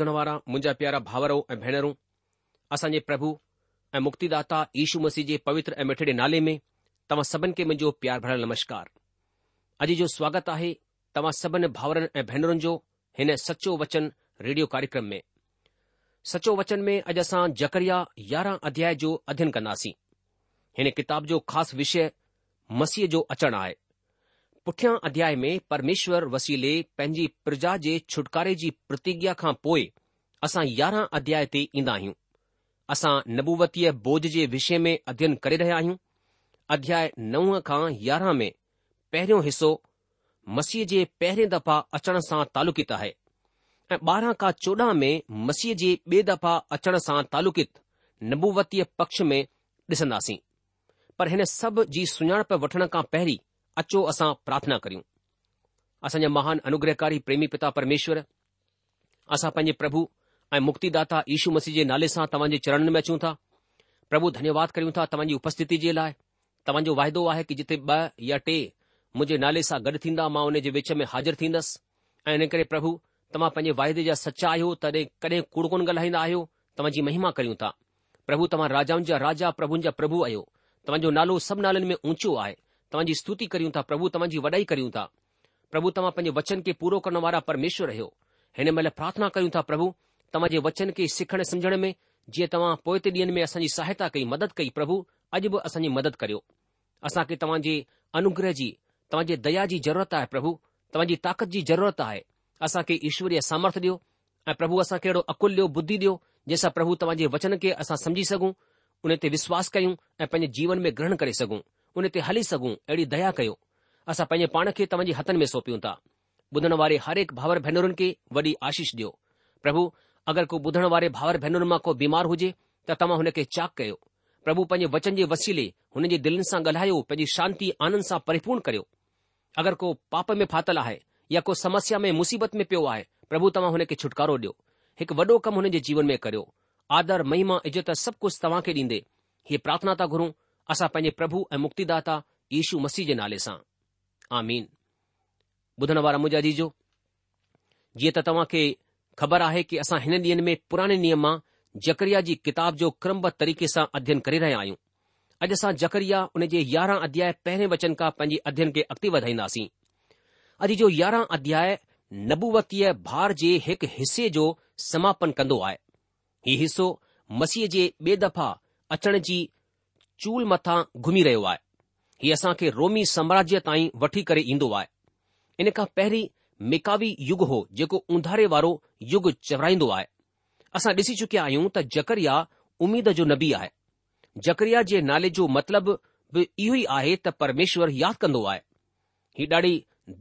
ॿुधण वारा मुंहिंजा प्यारा भाउरो ऐं भेनरूं असांजे प्रभु ऐं मुक्तिदाता ईशु मसीह जे पवित्र ऐं मिठड़े नाले में तव्हां सभिनि खे मुंहिंजो प्यार भरियल नमस्कार अॼु जो स्वागत आहे तव्हां सभिनि भाउरनि ऐं भेनरुनि जो हिन सचो वचन रेडियो कार्यक्रम में सचो वचन में अॼु असां जकरिया यारहं अध्याय जो अध्ययन कंदासीं हिन किताब जो ख़ासि विषय मसीह जो अचणु आहे पुठियां अध्याय में परमेश्वर वसीले पंहिंजी प्रजा जे छुटकारे जी प्रतिज्ञा खां पोइ असां यारहां अध्याय ते ईंदा आहियूं असां नबुवतीय बोझ जे विषय में अध्ययन करे रहिया आहियूं अध्याय नव खां यारह में पहिरियों हिसो मसीह जे पहिरियों दफ़ा अचण सां तालुकित आहे ऐं ॿारहं खां चोॾाह में मसीह जे ॿिए दफ़ा अचण सां तालुकित नबुवतीअ पक्ष में ॾिसंदासीं पर हिन सभ जी सुञाणप वठण खां पहिरीं अचो असां प्रार्थना करियूं असांजा महान अनुग्रहकारी प्रेमी पिता परमेश्वर असां पंहिंजे प्रभु ऐं मुक्तिदाता यीशू मसीह जे नाले सां तव्हांजे चरणनि में अचूं था प्रभु धन्यवाद करियूं था तव्हांजी उपस्थिति जे लाइ तव्हांजो वाइदो आहे कि जिथे ॿ या टे मुंहिंजे नाले सां गॾु थींदा मां उन जे विच में हाज़िर थींदसि ऐं इन करे प्रभु तव्हां पंहिंजे वाइदे जा सचा आहियो तॾहिं कॾहिं कूड़ कोन ॻाल्हाईंदा आहियो तव्हांजी महिमा करियूं था प्रभु तव्हां राजाउनि जा राजा प्रभुनि जा प्रभु आहियो तव्हांजो नालो सभु नालनि में ऊचो आहे तव्हांजी स्तुति करियूं था प्रभु तव्हांजी वॾाई करियूं था प्रभु तव्हां पंहिंजे वचन खे पूरो करण वारा परमेश्वर रहियो हिन महिल प्रार्थना करियूं था प्रभु तव्हांजे वचन के सिखण समुझण में जीअं तव्हां पोएते ॾींहं में सहायता कई मदद कई प्रभु अॼु बि असांजी मदद करियो असां तव्हांजे अनुग्रह जी तव्हांजे दया जी ज़रूरत आहे प्रभु तव्हांजी ताकत जी ज़रूरत आहे असां खे सामर्थ ॾियो ऐं प्रभु असां अहिड़ो अकुल ॾियो बुद्धी ॾियो जंहिंसां प्रभु तव्हांजे वचन खे असां समझी सघूं उन ते विश्वास कयूं ऐं पंहिंजे जीवन में ग्रहण करे सघूं ते हली सघूं अहिड़ी दया कयो असां पंहिंजे पाण खे तव्हांजे हथनि में सौपियूं था ॿुधण वारे हर एक भावर भेनरुनि खे वॾी आशीष ॾियो प्रभु अगर को ॿुधण वारे भावर भेनरुनि मां को बीमार हुजे त तव्हां हुन खे चाक कयो प्रभु पंहिंजे वचन जे वसीले हुननि जे दिलनि सां ॻाल्हायो पंहिंजी शांती आनंद सां परिपूर्ण करियो अगरि को पाप में फातल आहे या को समस्या में मुसीबत में पियो आहे प्रभु तव्हां हुन खे छुटकारो ॾियो हिकु वॾो कमु हुन जे जीवन में करियो आदर महिमा इज़त सभु कुझु तव्हां खे ॾींदे हीअ प्रार्थना ता घुरो असां पंहिंजे प्रभु ऐं मुक्तिदाता यीशू मसीह जे नाले सां आमीन ॿुधण वारा मुंहिंजा जीजो जीअं त तव्हां खे ख़बर आहे की असां हिन ॾींहनि में पुराणे नियम मां जकरिया जी किताब जो क्रमब तरीक़े सां अध्ययन करे रहिया आहियूं अॼु असां जकरिया उन जे यारहं अध्याय पहिरें वचन खां पंहिंजे अध्यन खे अॻिते वधाईंदासीं अॼु जो यारहं अध्याय नबूवतीअ भार जे हिकु हिसे जो समापन कंदो आहे हीउ हिसो मसीह जे ॿिए दफ़ा अचण जी चूल मथां घुमी रहियो आहे हीउ असां खे रोमी साम्राज्य ताईं वठी करे ईंदो आहे इन खां पहिरीं मिकावी युग हो जेको उंधारे वारो युग चवराईंदो आहे असां ॾिसी चुकिया आहियूं त जकरिया उमेद जो नबी आहे जकरिया जे नाले जो मतिलब इहो ई आहे त परमेश्वर यादि कंदो आहे ही ॾाढी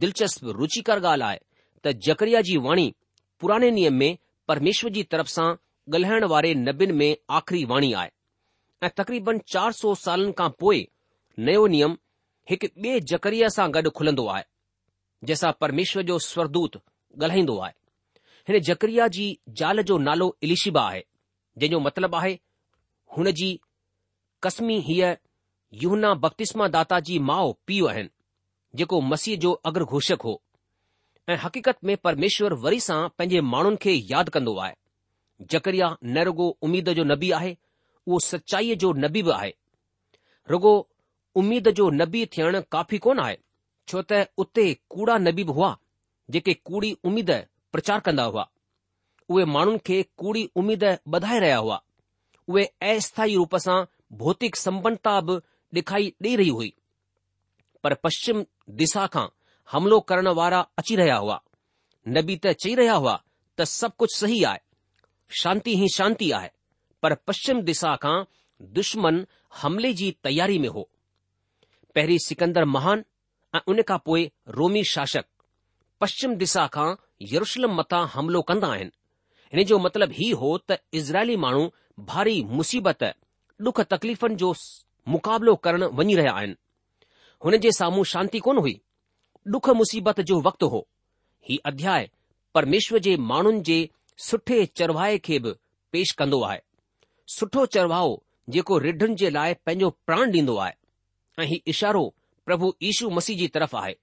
दिलचस्प रुचिकर ॻाल्हि आहे त जकरिया जी वाणी पुराणे नियम में परमेश्वर जी तरफ़ सां ॻाल्हाइण वारे नबीनि में आख़िरी वाणी आहे ऐं तक़रीबन चार सौ सालनि खां पोइ नयो नियम हिकु ॿिए जकरिया सां गॾु खुलंदो आहे जंहिंसां परमेश्वर जो स्वरदूत ॻाल्हाईंदो आहे हिन जकरिया जी ज़ाल जो नालो इलिशिबा आहे जंहिंजो मतिलबु आहे हुन जी कसमी हीअ युना बपतिस्मा दाता जी माउ पीउ आहिनि जेको मसीह जो अग्र घोषक हो ऐं हक़ीक़त में परमेश्वर वरी सां पंहिंजे माण्हुनि खे यादि कंदो आहे जकरिया नेरगो उमीद जो नबी आहे उहो सचाईअ जो नबी बि आहे रुगो उमीद जो नबी थियणु काफ़ी कोन आहे छो त उते कूड़ा नबी बि हुआ जेके कूड़ी उमीद प्रचार कंदा हुआ उहे माण्हुनि खे कूड़ी उमीद ॿधाए रहिया हुआ उहे अस्थायी रूप सां भौतिक संपन्नता बि ॾेखारी ॾेई रही हुई पर पश्चिम दिशा खां हमिलो करण वारा अची रहिया हुआ नबी त चई रहिया हुआ त सभु कुझु सही आहे शांती ई शांती आहे पर पश्चिम दिशा खां दुश्मन हमले जी तयारी में हो पहिरीं सिकंदर महान ऐं उन खां पोए रोमी शासक पश्चिम दिशा खां यरुशलम मथां हमिलो कंदा आहिनि हिन जो मतिलबु हीउ हो त इज़राइली माण्हू भारी मुसीबत डुख तकलीफ़ुनि जो मुक़ाबिलो करणु वञी रहिया आहिनि हुन जे साम्हूं शांती कोन हुई डुख मुसीबत जो वक़्तु हो ही अध्याय परमेश्वर जे माण्हुनि जे सुठे चरवाए खे बि पेष आहे सुठो चढ़वाओ जेको रिढनि जे लाइ पंहिंजो प्राण ॾींदो आहे ऐं हीउ इशारो प्रभु ईशू मसीह जी तरफ़ आहे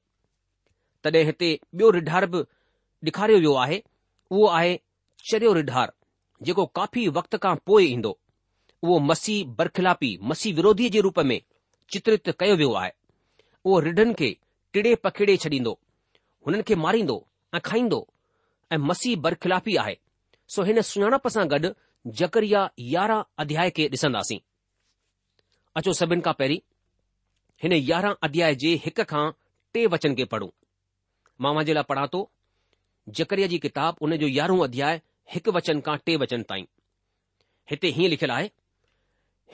तॾहिं हिते ॿियो रिढार बि ॾेखारियो वियो आहे उहो आहे चरियो रिढार जेको काफ़ी वक़्त खां पोइ ईंदो उहो मसीह बरखिलापी मसीह विरोधीअ जे रूप में चित्रित कयो वियो आहे उहो रिढनि खे टिड़े पखिड़े छॾींदो हुननि खे मारींदो ऐं खाईंदो ऐं मसीह बरखिलापी आहे सो हिन सुञाणप सां गॾु जकरिया य अध्याय खे ॾिसंदासीं अचो सभिनि खां पहिरीं हिन यारहां अध्याय जे हिक खां टे वचन खे पढ़ूं मामा जे लाइ पढ़ा थो जकरिया जी किताब हुन जो यारहों अध्याय हिक वचन खां टे वचन ताईं हिते हीअं लिखियल आहे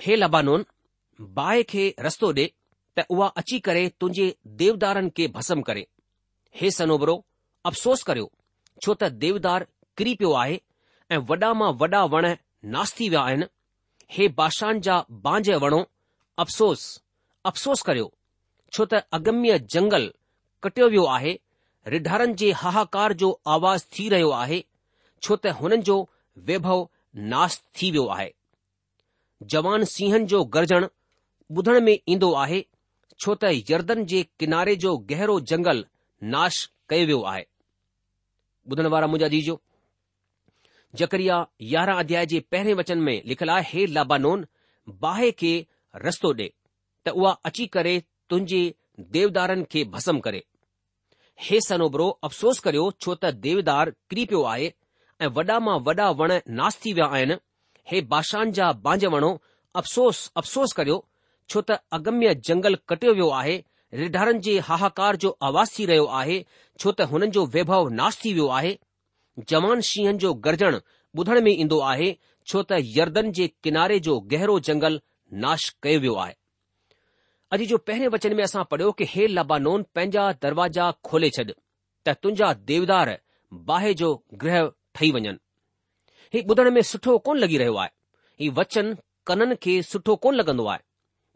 हे लबानोन बाए खे रस्तो डि॒ त उहा अची करे तुंहिंजे देवदारनि खे भस्म करे हे सनोबरो अफ़सोस करियो छो त देवदार किरी पियो आहे ऐं वॾा मां वॾा वण नास विया आहिनि हे बादशाह जा बांझ वणो अफ़सोस अफ़सोस करियो छो त अगम्य जंगल कटियो वियो आहे रिढारनि जे हाहाकार जो आवाज़ थी रहियो आहे छो त हुननि जो वैभव नाश थी वियो आहे जवान सिंहनि जो गरजणु ॿुधण में ईंदो आहे छो त यर्दन जे किनारे जो गहिरो जंगल नाश कयो वियो आहे जकरिया यारहं अध्याय जे पहिरें वचन में लिखियलु आहे हे लाबानोन बाहि खे रस्तो ॾे त उहा अची करे तुंहिंजे देवदारनि खे भसम करे हे सनोबरो अफ़सोस करियो छो त देवदार किरी पियो आहे ऐं वॾा मां वॾा वण नास थी विया आहिनि हे बादशाह जा बांझ वणो अफ़सोस अफ़सोस करियो छो त अगम्य जंगल कटियो वियो आहे रिढारनि जे हाहाकार जो आवाज़ थी रहियो आहे छो त हुननि जो वैभव नास थी वियो आहे जवान शींहनि जो गर्जण ॿुधण में ईंदो आहे छो त यर्दन जे किनारे जो गहरो जंगल नाश कयो वियो आहे अॼु जो पहिरें वचन में असां पढ़ियो की हे लबानोन पंहिंजा दरवाजा खोले छॾ त तुंहिंजा देवदार बाहि जो गृह ठही वञनि ही ॿुधण में सुठो कोन लॻी रहियो आहे हीउ वचन कननि खे सुठो कोन लॻंदो आहे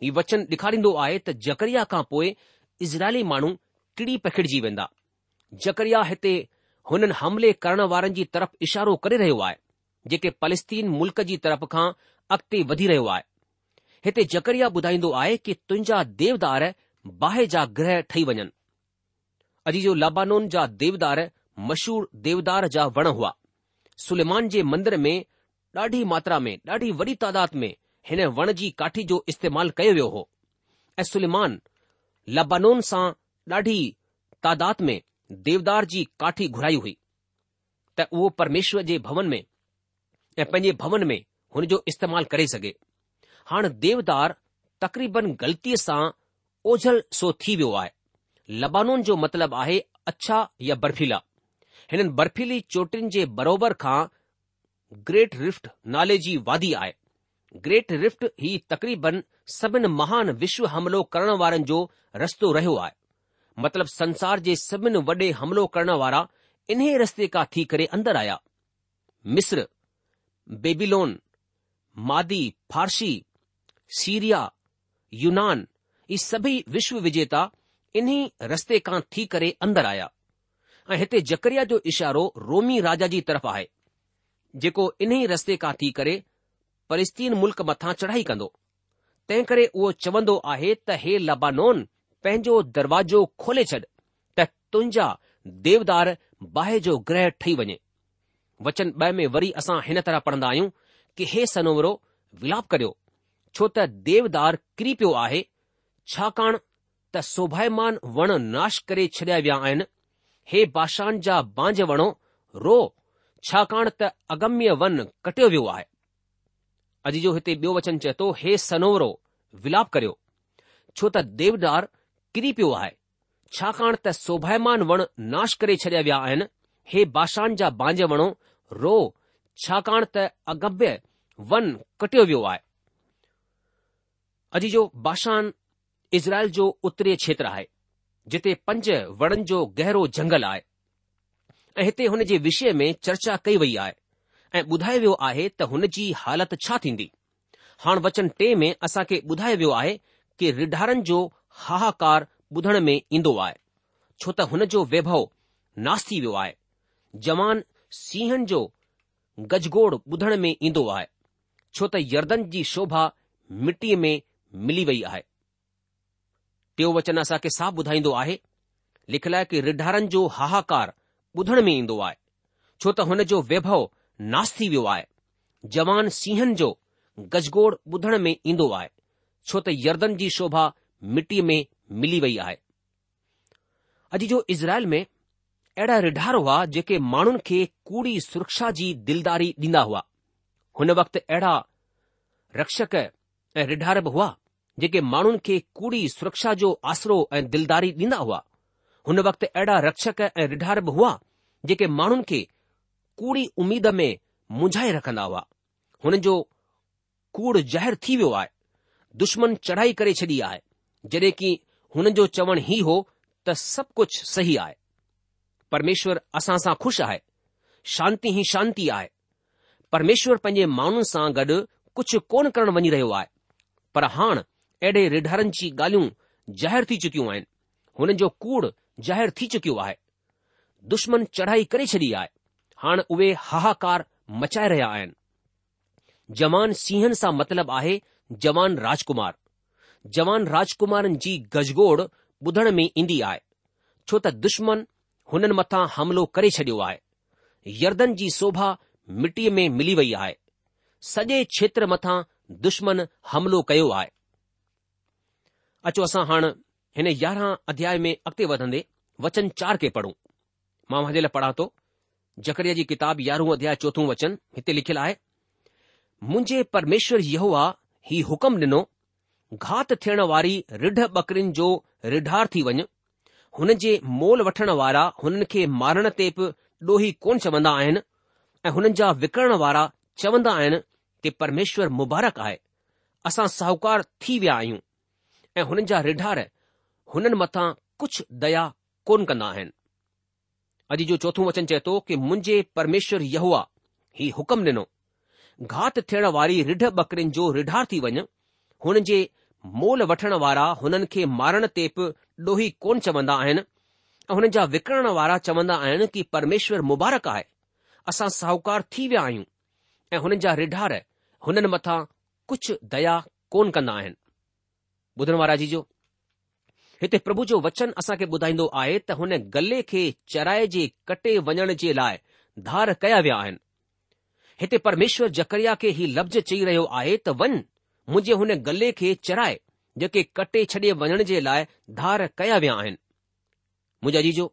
ही वचन ॾेखारींदो आहे त जकरिया खां पोइ इज़राइली माण्हू किड़ी पखिड़िजी वेंदा जकरिया हिते हुननि हमले करण वारनि जी तरफ़ इशारो करे रहियो आहे जेके फलस्तीन मुल्क़ जी तरफ़ खां अॻिते वधी रहियो आहे हिते जकरिया ॿुधाईंदो आहे कि तुंहिंजा देवदार बाहि जा ग्रह ठही वञनि अॼु जो लाबानोन जा देवदार मशहूर देवदार जा वण हुआ सुलेमान जे मंदर में ॾाढी मात्रा में ॾाढी वॾी तइदाद में हिन वण जी काठी जो इस्तेमाल कयो वियो हो ऐं सुलेमान लाबानून सां ॾाढी तादाद में देवदार जी काठी घुराई हुई त उहो परमेश्वर जे भवन में ऐं पंहिंजे भवन में हुन जो इस्तेमाल करे सघे हाणे देवदार तक़रीबन ग़लतीअ सां ओझल सो थी वियो आहे लबानुनि जो मतिलबु आहे अछा या बर्फीला हिननि बर्फीली चोटियुनि जे बरोबर खां ग्रेट रिफ्ट नाले जी वादी आहे ग्रेट रिफ़्ट ही तक़रीबन सभिनि महान विश्व हमिलो करण वारनि जो रस्तो रहियो आहे मतिलब संसार जे सभिनि वॾे हमिलो करण वारा इन्हे रस्ते खां थी करे अंदरु आया मिस्र बेबीलोन मादी फारसी सीरिया यूनान ई सभई विश्व विजेता इन्ही रस्ते खां थी करे अंदरु आया ऐं हिते जकरिया जो इशारो रोमी राजा जी तरफ़ आहे जेको इन्हीअ रस्ते खां थी करे परिस्तीन मुल्क़ मथां चढ़ाई कंदो तंहिं करे उहो चवंदो आहे त हे लबानोन पंहिंजो दरवाजो खोले छॾ त तुंजा देवदार बाहि जो ग्रह ठही वञे वचन वरी असां हिन तरह पढ़ंदा आहियूं कि हे सनोरो विलाप करियो छो त देवदार किरी पियो आहे छाकाणि त सोभायमान वण नाश करे छडि॒या विया आहिनि हे बादशहण जा बांझ वणो रो छाकाणि त अगम्य वन कटियो वियो आहे अॼ जो हिते ॿियो वचन चए थो हे सनोरो विलाप करियो छो त देवदार किरी पियो आहे छाकाणि त सोभायमान वण नाश करे छॾिया विया आहिनि हे बाशान जा बांझ वणो रो छाकाणि त अगभ्य वन कटियो वियो आहे अॼु जो बाशान इज़राइल जो उत्तरीय क्षेत्र आहे जिते पंज वणनि जो गहरो जंगल आहे ऐं हिते हुन जे विषय में चर्चा कई वई आहे ऐं ॿुधायो वियो आहे त हुन जी हालत छा थींदी हाणे वचन टे में असांखे ॿुधायो वियो आहे कि रिढारनि जो हाहाकार ॿुधण में ईंदो आहे छो त हुन जो वैभव नास थी वियो आहे जवान सिंहनि जो गजगोड़ ॿुधण में ईंदो आहे छो त यर्दनि जी शोभा मिटी में मिली वई आहे टियों वचनु असांखे सा ॿुधाईंदो आहे लिखियलु आहे की रिढारन जो हाहाकार ॿुधण में ईंदो आहे छो त हुन जो वैभव नास थी वियो आहे जवान सिंहन जो गजगोड़ ॿुधण में ईंदो आहे छो त जी शोभा मिटी में मिली वई आहे अॼु जो इज़राइल में अहिड़ा रिढार हुआ जेके माण्हुनि खे कूड़ी सुरक्षा जी दिलदारी ॾींदा हुआ हुन वक़्तु अहिड़ा रक्षक ऐं रिढार बि हुआ जेके माण्हुनि खे कूड़ी सुरक्षा जो आसरो ऐं दिलदारी ॾींदा हुआ हुन वक़्तु अहिड़ा रक्षक ऐं रिढार बि हुआ जेके माण्हुनि खे कूड़ी उमेद में मुंझाए रखंदा हुआ हुन जो कूड़ ज़ाहिरु थी वियो आहे दुश्मन चढ़ाई करे छॾी आहे जॾहिं की हुननि जो चवण ई हो त सभु कुझु सही आहे परमेश्वर असां सां ख़ुशि आहे शांती ई शांती आहे परमेश्वर पंहिंजे माण्हुनि सां गॾु कुझु कोन करणु वञी रहियो आहे पर हाणे अहिड़े रिढरनि जी ॻाल्हियूं ज़ाहिरु थी चुकियूं आहिनि हुननि जो कूड़ ज़ाहिरु थी चुकियो आहे दुश्मन चढ़ाई करे छॾी आहे हाणे उहे हाहाकार मचाए रहिया आहिनि जवान सिंहनि सां मतिलबु आहे जवान राजकुमार जवान राजकुमारनि जी गजगोड़ ॿुधण में ईंदी आहे छो त दुश्मन हुननि मथां हमिलो करे छडि॒यो आहे यर्दन जी शोभा मिटीअ में मिली वई आहे सॼे क्षेत्र मथा दुश्मन हमिलो कयो आहे अचो असां हाणे हिन यारहं अध्याय में अॻिते वधंदे वचन चार खे पढ़ूं मां हुनजे लाइ पढ़ा थो जकरिया जी किताबु यारहों चोथों वचन हिते लिखियलु आहे मुंहिंजे परमेश्वर इहो आहे हुकम ॾिनो घात थियण वारी रिढ बकरिन जो रिढार थी वञ हुन जे मोल वठण वारा हुननि खे मारण ते बि डोही कोन चवंदा आहिनि ऐं हुननि जा विकिरण वारा चवंदा आहिनि कि परमेश्वर मुबारक आहे असां साहूकार थी विया आहियूं ऐं हुननि जा रिढार हुननि मथां कुझु दया कोन कंदा आहिनि अॼु जो चोथो वचन चए थो कि मुंहिंजे परमेश्वर यहूआ ही हुकुम ॾिनो घात थियण वारी रिढ बकरिन जो रिढार थी वञु हुन जे मोल वठण वारा हुननि खे मारण ते बि ॾोही कोन चवंदा आहिनि ऐं हुननि जा विकिरण वारा चवंदा आहिनि कि परमेश्वर मुबारक आहे असां साहूकार थी विया आहियूं ऐं हुननि जा रिढार हुननि मथां कुझु दया कोन कंदा आहिनि ॿुधण वारा जी जो हिते प्रभु जो वचन असांखे ॿुधाईंदो आहे त हुन गले खे चराए जे कटे वञण जे लाइ धार कया विया आहिनि हिते परमेश्वर जकरिया खे ही लफ़्ज़ चई रहियो आहे त वञ मुंहिंजे हुन गले खे चराए जेके कटे छॾे वञण जे लाइ धार कया विया आहिनि मुंहिंजा जीजो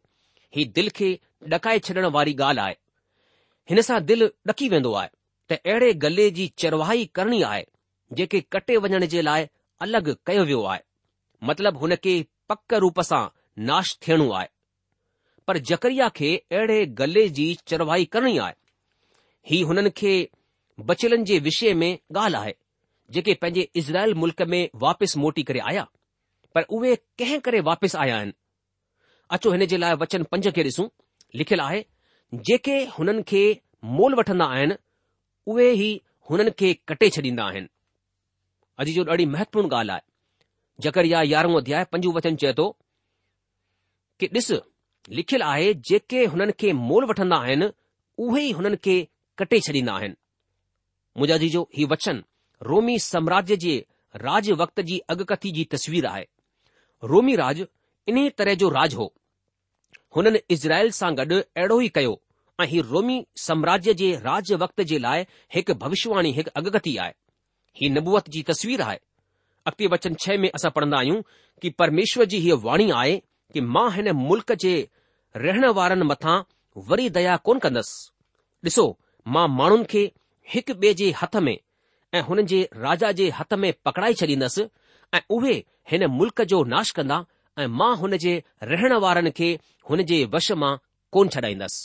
ही दिल खे ॾकाए छॾण वारी ॻाल्हि आहे हिन सां दिलि ॾकी वेंदो आहे त अहिड़े गले जी चरवाही करणी आहे जेके कटे वञण जे लाइ अलॻि कयो वियो आहे मतिलब खे पक रूप सां नाश थियणो आहे पर जकरिया खे अहिड़े गले जी चरवाही करणी आहे ही हुननि खे बचलनि जे विषय में ॻाल्हि आहे जेके पंहिंजे इज़राइल मुल्क में वापसि मोटी करे आया पर उहे कंहिं करे वापसि आया आहिनि अचो हिन जे लाइ वचन पंज खे ॾिसूं लिखियलु आहे जेके हुननि खे मोल वठंदा आहिनि उहे ई हुननि खे कटे छॾींदा आहिनि अॼु जो ॾाढी महत्वपूर्ण ॻाल्हि आहे जेकर इहा यारहों अध्याय पंजो वचन चए थो कि ॾिस लिखियलु आहे जेके हुननि खे मोल वठंदा आहिनि उहे ई हुननि खे कटे छॾींदा आहिनि मुंहिंजा जी जो हीउ वचन रोमी साम्राज्य जे राज वक्त जी अगकथी जी तस्वीर आहे रोमी राज इन तरह जो राज हो हुननि इज़राइल सां गॾु अहिड़ो ई कयो ऐं हीउ रोमी साम्राज्य जे राज वक्त जे लाइ हिकु भविष्यवाणी हिकु अगकथी आहे ही नबूअत जी तस्वीर आहे अॻिते वचन छह में असां पढ़ंदा आहियूं कि परमेश्वर जी हीअ वाणी आहे कि मां हिन मुल्क जे रहण वारनि मथां वरी दया कोन कंदसि ॾिसो मां माण्हुनि खे हिकु ॿिए जे हथ में ऐं हुननि जे राजा जे हथ में पकड़ाए छॾींदसि ऐं उहे हिन मुल्क जो नाश कंदा ऐं मां हुन जे रहण वारनि खे हुन जे वश मां कोन छॾाईंदसि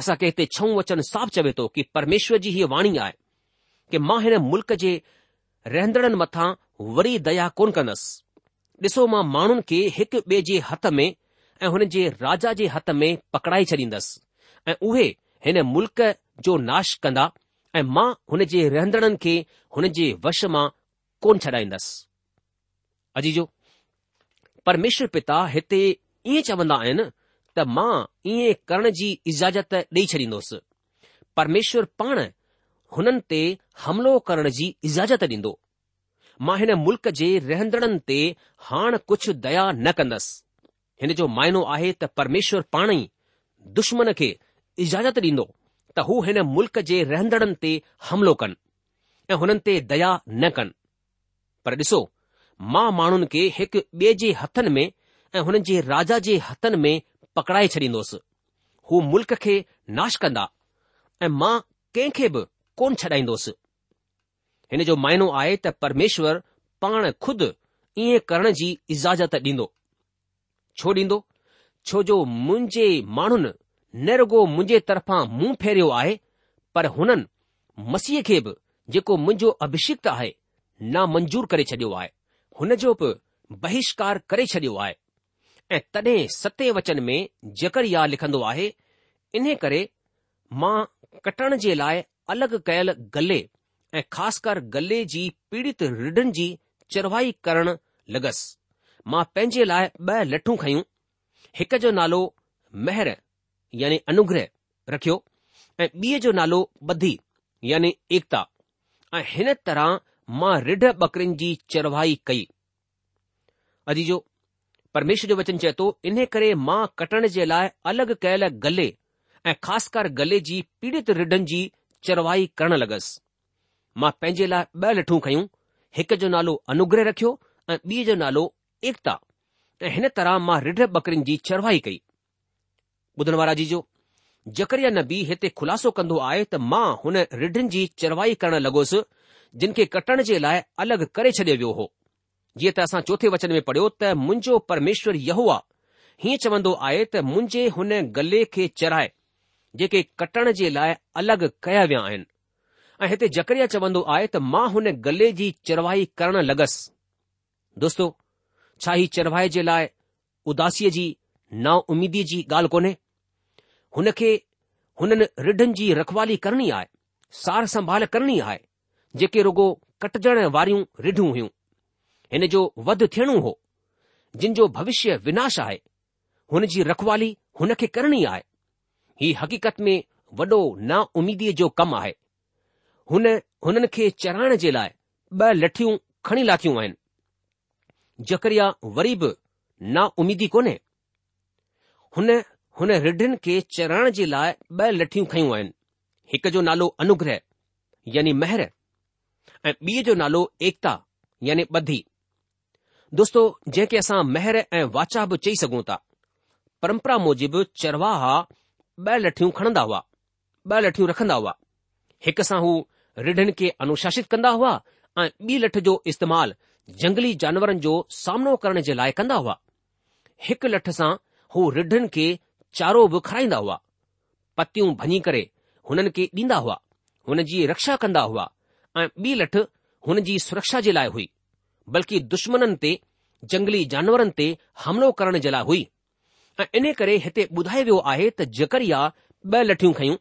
असां खे हिते छऊं वचन साफ़ु चवे थो कि परमेश्वर जी हीअ वाणी आहे की मां हिन मुल्क़ जे रहंदड़नि मथां वरी दया कोन कंदसि ॾिसो मां माण्हुनि खे हिकु ॿिए जे हथ में ऐं हुन जे राजा जे हथ में पकड़ाए छॾींदसि ऐं उहे हिन मुल्क़ जो नाश कन्दा ऐं मां हुन जे रहंदड़नि खे हुन जे वश मां कोन छॾाईंदसि अजी जो परमेश्वर पिता हिते ईअं चवंदा आहिनि त मां ईअं करण जी इजाज़त ॾेई छॾींदुसि परमेश्वर पाण हुननि ते हमिलो करण जी इजाज़त ॾींदो मां हिन मुल्क जे रहंदड़नि ते हाण कुझु दया न कंदसि हिन जो मायनो आहे त परमेश्वर पाण ई दुश्मन खे इजाज़त ॾींदो त हू हिन मुल्क़ जे रहंदड़नि ते हमिलो कनि ऐं हुननि ते दया न कनि पर ॾिसो मां माण्हुनि खे हिकु ॿिए जे हथनि में ऐं हुननि जे राजा जे हथनि में पकड़ाए छॾींदोसि हू मुल्क खे नाश कंदा ऐं मां कंहिंखे बि कोन छॾाईंदोसि हिन जो माइनो आहे त परमेश्वर पाण खुदि ईअं करण जी इजाज़त ॾींदो छो ॾींदो छो जो मुंहिंजे माण्हुनि न रुगो मुंहिंजे तरफां मुंहुं फेरियो आहे पर हुननि मसीह खे बि जेको मुंहिंजो अभिषिक्त आहे नामंजूर करे छडि॒यो आहे हुन जो बि बहिष्कार करे छडि॒यो आहे ऐं तॾहिं सते वचन में जकर या लिखंदो आहे इन करे मां कटण जे लाइ अलॻि कयल गले ऐं ख़ासि कर गले जी पीड़ित रिढनि जी चरवाई करण लॻसि मां पंहिंजे लाइ ॿ लठूं खयूं हिक जो नालो महर यानी अनुग्रह रखियो ऐं ॿिए जो नालो बधी यानी एकता ऐं हिन तरह मां ढ ॿकरिन जी चरवाई कई अजीजो परमेश्वर जो वचन चए थो इन करे मां कटण जे लाइ अलगि॒ कयल गले ऐं ख़ासि गले जी पीड़ित ढनि जी चरवाही करण लॻसि मां पंहिंजे लाइ ॿ लठूं खयूं हिक जो नालो अनुग्रह रखियो ऐं ॿी जो नालो एकता ऐं हिन तरह मां ढ ॿकरिन जी चरवाही कई बुधनवारा जी जो जकरिया नबी हिते ख़ुलासो कंदो आहे त मां हुन रिढनि जी चरवाई करण लॻोसि जिनखे कटण जे लाइ अलॻि करे छडि॒यो वियो हो जीअं त असां चोथे वचन में पढ़ियो त मुंहिंजो परमेश्वर यहोआ हीअं चवन्दो आहे त मुंहिंजे हुन गले खे चराए जेके कटण जे लाइ अलॻि कया विया आहिनि ऐं हिते जकरिया चवंदो आहे त मां हुन गल्ले जी चरवाही करण लॻस दोस्तो छा ही चरवाह जे लाइ उदासीअ जी नाउमीदीअ जी ॻाल्हि कोन्हे हुन खे हुननि रिढनि जी रखवाली करणी आहे सार संभाल करणी आहे जेके रुगो कटजण वारियूं रिढ़ियूं हुयूं हिन जो वध थियणो हो जिन जो भविष्य विनाश आहे हुन जी रखवाली हुन खे करणी आहे ही हक़ीक़त में वॾो नाउमीदीअ जो कमु आहे हुन हुननि खे चराइण जे लाइ ॿ लठियूं खणी लाथियूं आहिनि जकरिया वरी बि नाउमीदी कोन्हे हुन हुन रिढ़नि खे चराइण जे लाइ ॿ लठियूं खयूं आहिनि हिक जो नालो अनुग्रह यानी महर ऐं ॿी जो नालो एकता यानी ॿधी दोस्तो जेके असां मेहर ऐं वाचा बि चई सघूं था परम्परा मूजिब चरवाह ब॒ लठियूं खणंदा हुआ ॿ लठियूं रखंदा हुआ हिक सां हू रिढ़नि खे अनुशासित कंदा हुआ ऐं ॿी लठ जो इस्तेमाल जंगली जानवरनि जो सामनो करण जे लाइ कंदा हुआ हिकु लठ सां हू रिढ़नि खे चारो बि खाराईंदा हुआ पतियूं भञी करे हुननि खे ॾींदा हुआ हुन जी रक्षा कंदा हुआ ऐं ॿी लठ हुन जी सुरक्षा जे लाइ हुई बल्कि दुश्मननि ते जंगली जानवरनि ते हमिलो करण जे लाइ हुई ऐं इन करे हिते ॿुधायो वियो आहे त जेकरिया ॿ लठियूं खयूं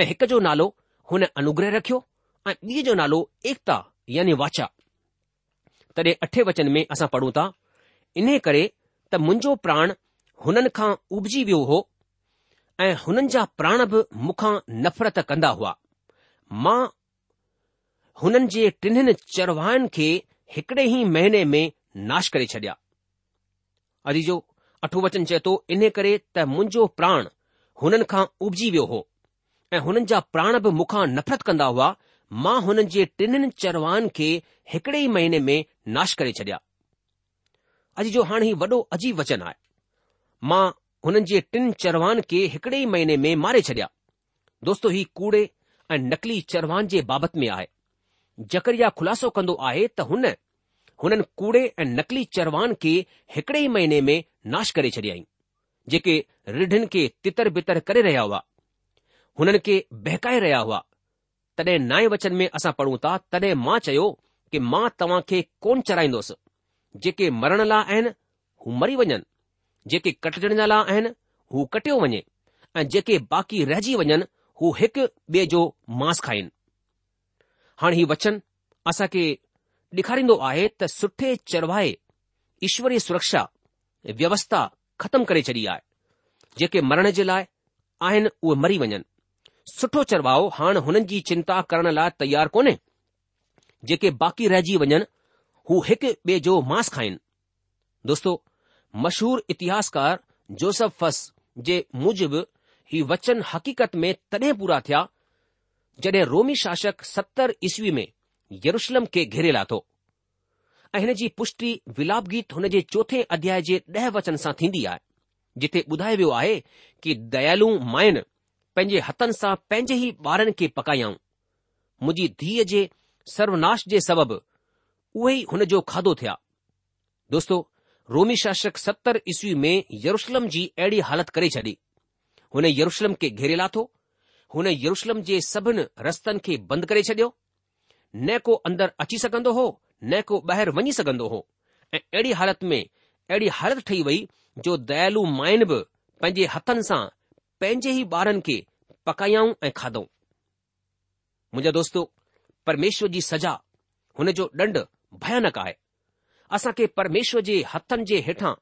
ऐं हिकु जो नालो हुन अनुग्रह रखियो ऐं ॿीअ जो नालो एकता यानी वाचा तॾहिं अठे वचन में असां पढ़ूं था इन करे त मुंहिंजो प्राण हुननि खां उबजी वियो हो ऐं हुननि जा प्राण बि मूंखां नफ़रत कंदा हुआ मां हुननि जे टिननि चरवाहनि खे हिकड़े ई महीने में नाश करे छॾिया अॼु जो अठो वचन चए थो इन करे त मुंहिंजो प्राण हुननि खां उबजी वियो हो ऐं हुननि जा प्राण बि मूंखां नफ़रत कंदा हुआ मां हुननि जे टिनि चरवाहनि खे हिकड़े ई महीने में नाश करे छडि॒या अॼु जो हाणे वॾो अजीब वचन आहे मां हुननि जे टिन चरवान खे हिकड़े ई महीने में मारे छडि॒या दोस्तो ही कूड़े ऐं नकली चरवान जे बाबति में आहे जेकर इहा ख़ुलासो कंदो आहे त हुन हुननि कूड़े ऐं नकली चरवान खे हिकड़े ई महीने में नाश करे छॾियईं जेके रिढ़नि खे तितर बितर करे रहिया हुआ हुननि खे बहकाए रहिया हुआ तॾहिं नाए वचन में असां पढ़ूं था तॾहिं मां चयो कि मां तव्हां खे कोन चराईंदुसि जेके मरण लाइ आहिनि हू मरी वञनि जेके कटजण लाइ आहिनि हू कटियो वञे ऐं जेके बाक़ी रहिजी वञनि हू हिकु ॿिए जो मांस खाइनि हाणे हीउ वचन खे ॾेखारींदो आहे त सुठे चरवाए ईश्वरी सुरक्षा व्यवस्था ख़तमु करे छॾी आहे जेके मरण जे लाइ आहिनि उहे मरी वञनि सुठो चरवाओ हाणे हुननि जी चिंता करण लाइ तयार कोन्हे जेके बाक़ी रहिजी वञनि हू हिकु ॿिए जो मांस खाइन दोस्तो मशहूर इतिहासकार जोसफ फस जे मुजिबि ही वचन हक़ीक़त में तड॒हिं पूरा थिया जड॒हिं रोमी शासक सतरि ईसवी में यरुशलम खे घेरे लाथो ऐं हिन जी पुष्टी विलाप गीत हुन जे चोथें अध्याय जे ॾह वचन सां थींदी आहे जिथे ॿुधायो वियो आहे कि दयालु मायन पंहिंजे हथनि सां पंहिंजे ई ॿारनि खे पकायऊं मुंहिंजी धीउ जे सर्वनाश जे सबबि उहे ई हुनजो खाधो थिया दोस्तो रोमी शासक सतर ईस्वी में यरुशलम जी अहिड़ी हालत करे छॾी हुन यरुशलम खे घेरे लाथो हुन यरुशलम जे सभिनी रस्तनि खे बंदि करे छडि॒यो न को अंदरु अची सघंदो हो न को ॿाहिरि वञी सघंदो हो ऐं अहिड़ी हालति में अहिड़ी हालति ठही वई जो दयालु माइन बि पंहिंजे हथनि सां पंहिंजे ई ॿारनि खे पकायाऊं ऐं खाधऊं मुंहिंजा दोस्तो परमेश्वर जी सजा हुन जो ॾंढ भयानक आहे असां खे परमेश्वर जे हथनि जे हेठां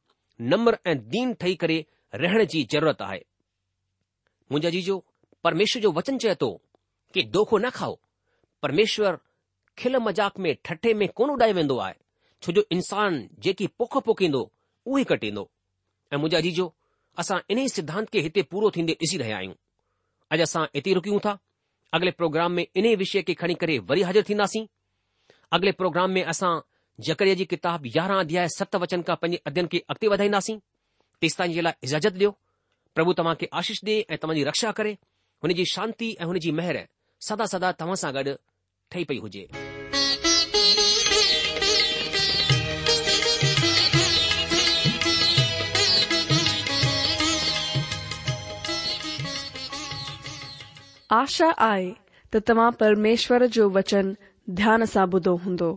नम्र ऐं दीन ठही करे रहण जी ज़रूरत आहे मुंहिंजा जीजो परमेश्वर जो वचन चए थो कि दोखो न खाओ परमेश्वर खिल मज़ाक में ठठे में कोन उॾाए वेंदो आहे छो जो इंसान जेकी पोख पोखींदो उहो ई कटींदो ऐं मुंहिंजा जीजो असां इन ई सिद्धांत खे हिते पूरो थींदे ॾिसी रहिया आहियूं अॼु असां हिते रुकियूं था अॻिले प्रोग्राम में इन्हे विषय खे खणी करे वरी हाज़िर थींदासीं अगले प्रोग्राम में असां जेकरि जी किताब यारहां अध्याय सत वचन खां पंहिंजे अध्यन खे अॻिते वधाईंदासीं तेसिताईं जे लाइ इजाज़त ॾियो प्रभु तव्हांखे आशीष ॾे ऐं तव्हां जी रक्षा करे हुनजी शांति ऐं हुनजी मेहर सदा सदा तव्हां सां गॾु पई हुजे आशा आहे त तव्हां परमेश्वर जो वचन ध्यान सां ॿुधो हूंदो